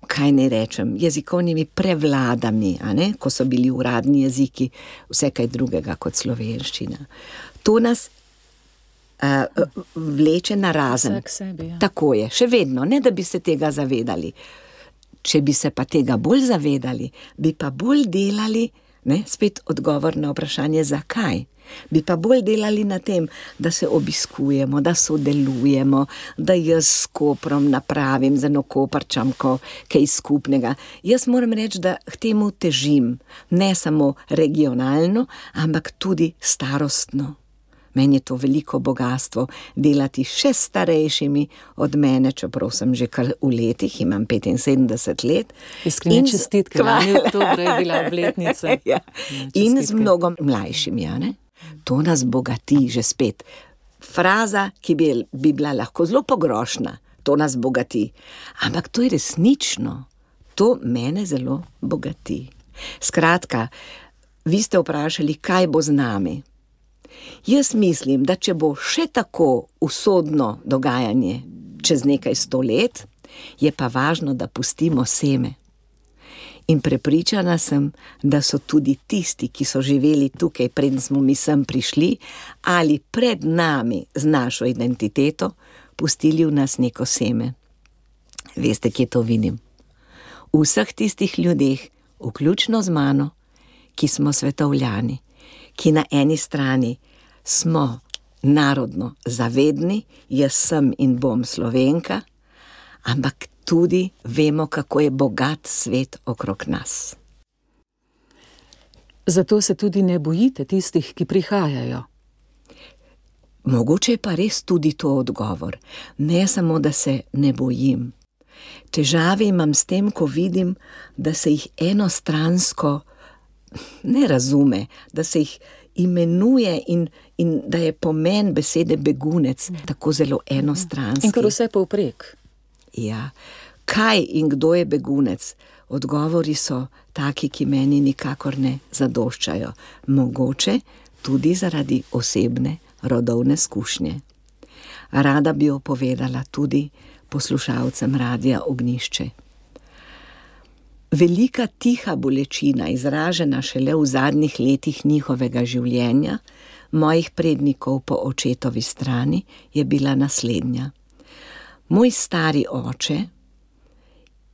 kaj ne rečem, jezikovnimi prevladami, ko so bili uradni jeziki, vse kaj drugega kot slovenščina. To nas uh, vleče na razen. Sebi, ja. Tako je, še vedno, ne da bi se tega zavedali. Če bi se pa tega bolj zavedali, bi pa bolj delali, ne, spet odgovor na vprašanje, zakaj bi pa bolj delali na tem, da se obiskujemo, da sodelujemo, da jaz s koprom napravim za eno koprčamko kaj skupnega. Jaz moram reči, da k temu težim, ne samo regionalno, ampak tudi starostno. Meni je to veliko bogatstvo delati še starejšimi od mene, čeprav sem že kar v letih, imam 75 let. Iskrene čestitke, lani oktober je bila obletnica. ja. Ja, In z mnogo mlajšimi, ja, ne? To nas bogati že spet. Fraza, ki bi, bi bila lahko zelo pogrošna, to nas bogati. Ampak to je resnično, to mene zelo bogati. Skratka, vi ste vprašali, kaj bo z nami. Jaz mislim, da če bo še tako usodno dogajanje čez nekaj sto let, je pa važno, da pustimo seme. In prepričana sem, da so tudi tisti, ki so živeli tukaj, preden smo mi sem prišli, ali pred nami z našo identiteto, pustili v nas neko seme. Veste, kje to vidim? V vseh tistih ljudeh, vključno z mano, ki smo svetovljani, ki na eni strani smo narodno zavedni, jaz sem in bom slovenka, ampak tudi vemo, kako je bogat svet okrog nas. Zato se tudi ne bojite tistih, ki prihajajo. Mogoče je pa res tudi to odgovor. Ne samo, da se ne bojim. Težave imam s tem, ko vidim, da se jih enostransko ne razume, da se jih imenuje in, in da je pomen besede begunec tako zelo enostranski. In kar vse povprek. Ja, kaj in kdo je begunec? Odgovori so taki, ki meni nikakor ne zadoščajo. Mogoče tudi zaradi osebne rodovne izkušnje. Rada bi jo povedala tudi poslušalcem radia Ognišče. Velika tiha bolečina, izražena šele v zadnjih letih njihovega življenja, mojih prednikov po očetovi strani, je bila naslednja. Moj stari oče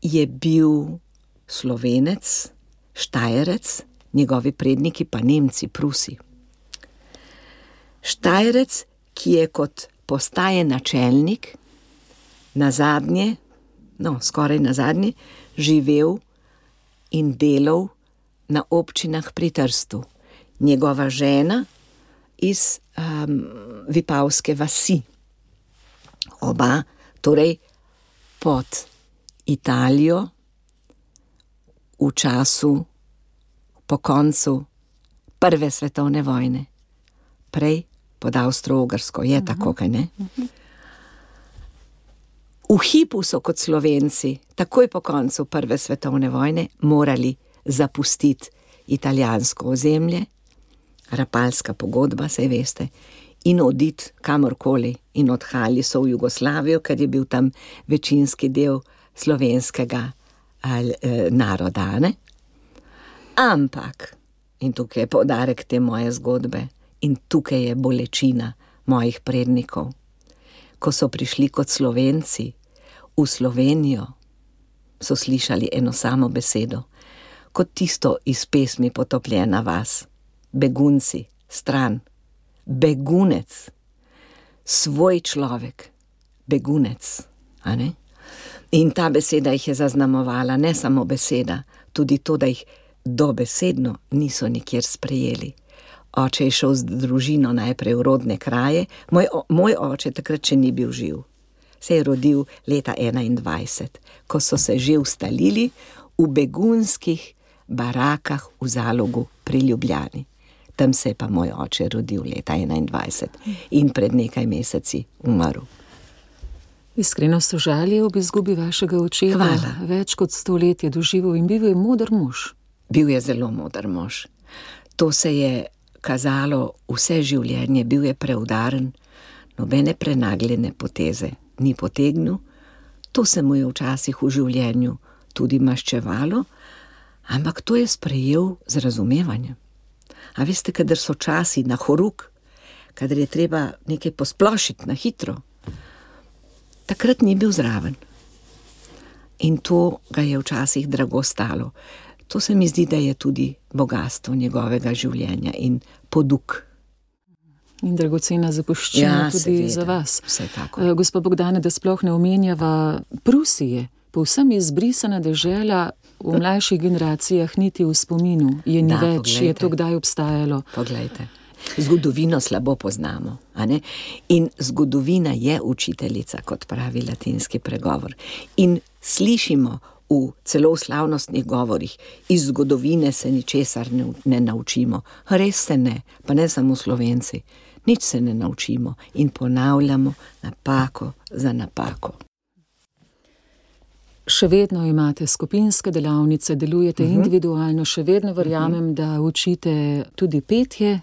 je bil slovenec, štajerec, njegovi predniki pa Nemci, Prusi. Štajerec, ki je kot postaje načelnik, na zadnje, no, skoraj na zadnje, živel in delal na občinah pri Trstu. Njegova žena iz um, Vipavske vasi. Oba, torej pod Italijo v času po koncu Prve svetovne vojne, prej pod Avstro-Ogrsko, je tako, kaj ne? V hipu so kot Slovenci, takoj po koncu Prve svetovne vojne, morali zapustiti italijansko ozemlje, rapalska pogodba, sej veste, in oditi kamorkoli, in odhajali so v Jugoslavijo, ker je bil tam večinski del slovenskega ali, eh, naroda. Ne? Ampak, in tukaj je poudarek te moje zgodbe, in tukaj je bolečina mojih prednikov. Ko so prišli kot Slovenci v Slovenijo, so slišali eno samo besedo, kot tisto iz pesmi Potopljena vas, begunci, stran, begunec, svoj človek, begunec. In ta beseda jih je zaznamovala, ne samo beseda, tudi to, da jih dobesedno niso nikjer sprejeli. Oče je šel z družino najprej v rodne kraje, moj, moj oče takrat še ni bil živ. Se je rodil leta 21, ko so se že ustalili v begunskih barakah v Zalogu pri Ljubljani. Tam se je pa moj oče rodil leta 21 in pred nekaj meseci umrl. Iskreno sožalje ob izgubi vašega očeta. Hvala. Več kot sto let je doživel in bil je moder mož. Bil je zelo moder mož. To se je kazalo vse življenje, bil je preudaren, nobene prenagljene poteze ni potegnil, to se mu je včasih v življenju tudi maščevalo, ampak to je sprejel z razumevanjem. A veste, kadar so časi na horuk, kadar je treba nekaj posplošiti na hitro, takrat ni bil zraven. In to ga je včasih drago stalo. To se mi zdi, da je tudi bogatstvo njegovega življenja in poduk. In dragocena zapuščina Ja, tudi seveda, za vas. Eh, Gospa Bogdane, da sploh ne omenjava Prusije, povsem izbrisana dežela v mlajših generacijah, niti v spominu je ni Da, več, je poglejte. to kdaj obstajalo. Poglejte. Zgodovino slabo poznamo. In zgodovina je učiteljica, kot pravi latinski pregovor. In slišimo v celo v slavnostnih govorih, iz zgodovine se ničesar ne, ne naučimo. Res se ne, pa ne samo slovenci. Nič se ne naučimo in ponavljamo napako za napako. Še vedno imate skupinske delavnice, delujete uh mhm. -huh. individualno, še vedno verjamem, uh -huh. da učite tudi petje,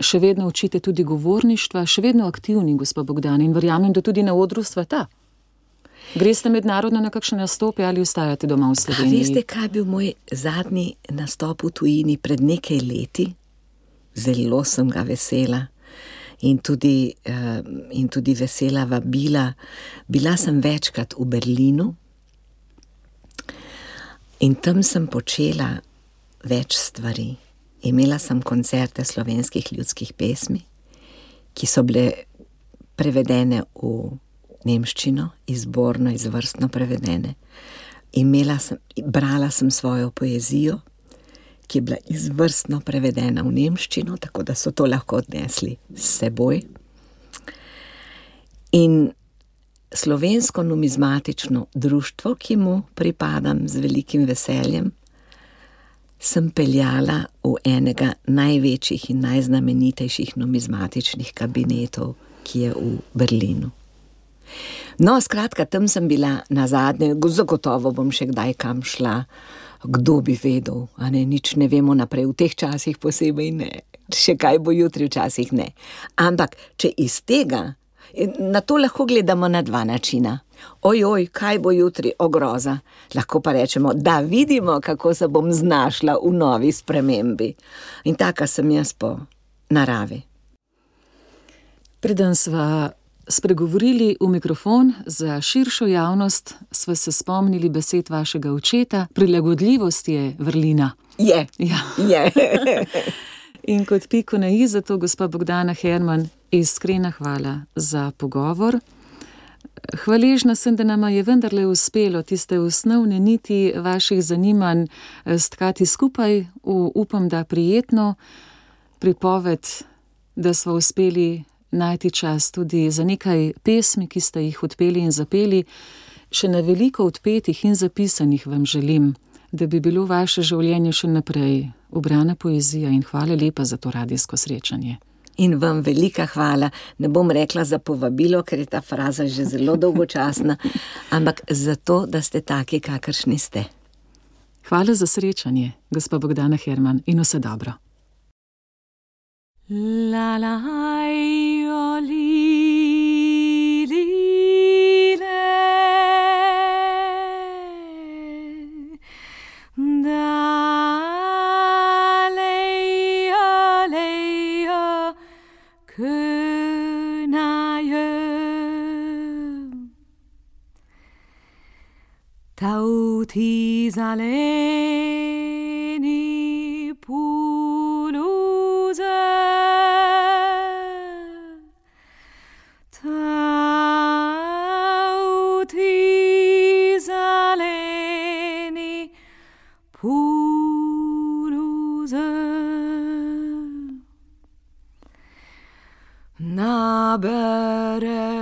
še vedno učite tudi govorništva, še vedno aktivni, gospod Bogdan, in verjamem, da tudi na odru sveta. Greste mednarodno na kakšne nastope ali ostajate doma v Sloveniji? Veste, kaj je bil moj zadnji nastop v tujini pred nekaj leti? Zelo sem ga vesela in tudi, uh, in tudi vesela vabila. Bila sem večkrat v Berlinu in tam sem počela več stvari. Imela sem koncerte slovenskih ljudskih pesmi, ki so bile prevedene v nemščino, izborno, izvrstno prevedene. Imela sem, brala sem svojo poezijo, ki je bila izvrstno prevedena v nemščino, tako da so to lahko odnesli s seboj. In slovensko numizmatično društvo, ki mu pripadam z velikim veseljem, sem peljala v enega največjih in najznamenitejših numizmatičnih kabinetov, ki je v Berlinu. No, skratka, tam sem bila na zadnje, zagotovo bom še kdaj kam šla kdo bi vedel, a ne nič ne vemo naprej, v teh časih posebej ne, še kaj bo jutri, včasih ne. Ampak, če iz tega, na to lahko gledamo na dva načina. Ojoj, kaj bo jutri, ogroza. Lahko pa rečemo, da vidimo, kako se bom znašla v novi spremembi. In taka sem jaz po naravi. Preden sva spregovorili v mikrofon za širšo javnost, smo se spomnili besed vašega očeta: prilagodljivost je vrlina. Je. Ja. je. In kot piko na i za to, gospod Bogdana Herman, iskrena hvala za pogovor. Hvaležna sem, da nam je vendarle uspelo tiste osnovne niti vaših zanimanj eh, stkati skupaj v, upam, da prijetno pripoved, da smo uspeli najti čas tudi za nekaj pesmi, ki ste jih odpeli in zapeli, še na veliko odpetih in zapisanih vam želim, da bi bilo vaše življenje še naprej obrana poezija in hvala lepa za to radijsko srečanje. In vam velika hvala, ne bom rekla za povabilo, ker je ta fraza že zelo dolgočasna, ampak za to, da ste taki, kakršni ste. Hvala za srečanje, gospod Bogdana Herman, in vse dobro. La la yo li li le. Da le yo le yo. Que yo. Tau ti zale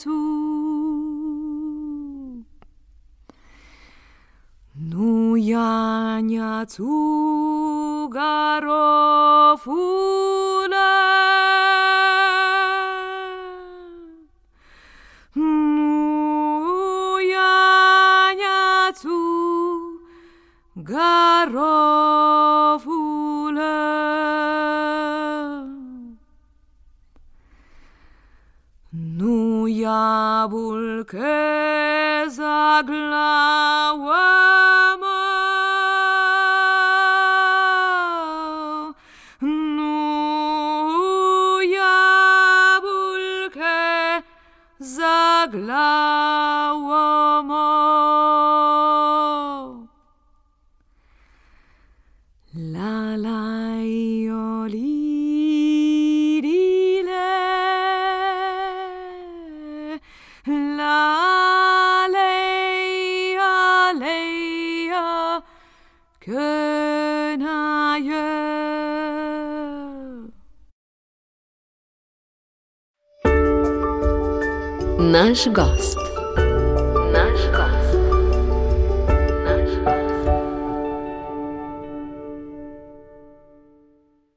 отцу. Ну, я не отцу горов у Turquesa. Naš gost.